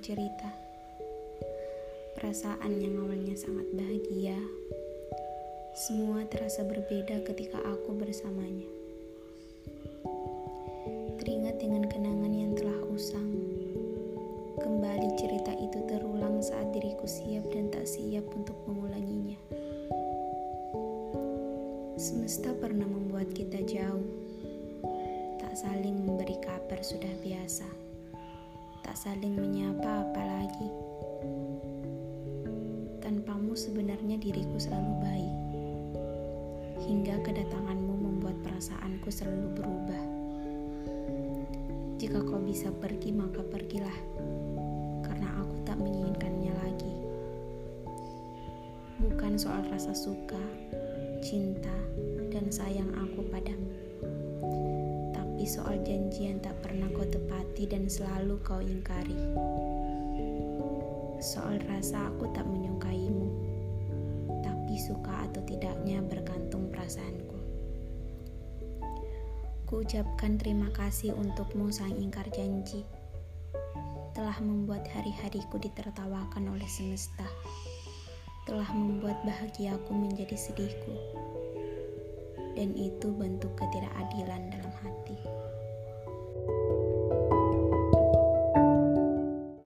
cerita. Perasaan yang awalnya sangat bahagia, semua terasa berbeda ketika aku bersamanya. Teringat dengan kenangan yang telah usang. Kembali cerita itu terulang saat diriku siap dan tak siap untuk mengulanginya. Semesta pernah membuat kita jauh. Tak saling memberi kabar sudah biasa. Tak saling menyapa apalagi. Tanpamu sebenarnya diriku selalu baik. Hingga kedatanganmu membuat perasaanku selalu berubah. Jika kau bisa pergi, maka pergilah. Karena aku tak menginginkannya lagi. Bukan soal rasa suka, cinta, dan sayang aku padamu. Tapi soal janji yang tak pernah kau tepati dan selalu kau ingkari. Soal rasa aku tak menyukaimu, tapi suka atau tidaknya bergantung perasaanku. Kuucapkan terima kasih untukmu sang ingkar janji. Telah membuat hari-hariku ditertawakan oleh semesta. Telah membuat bahagiaku menjadi sedihku. Dan itu bentuk hati.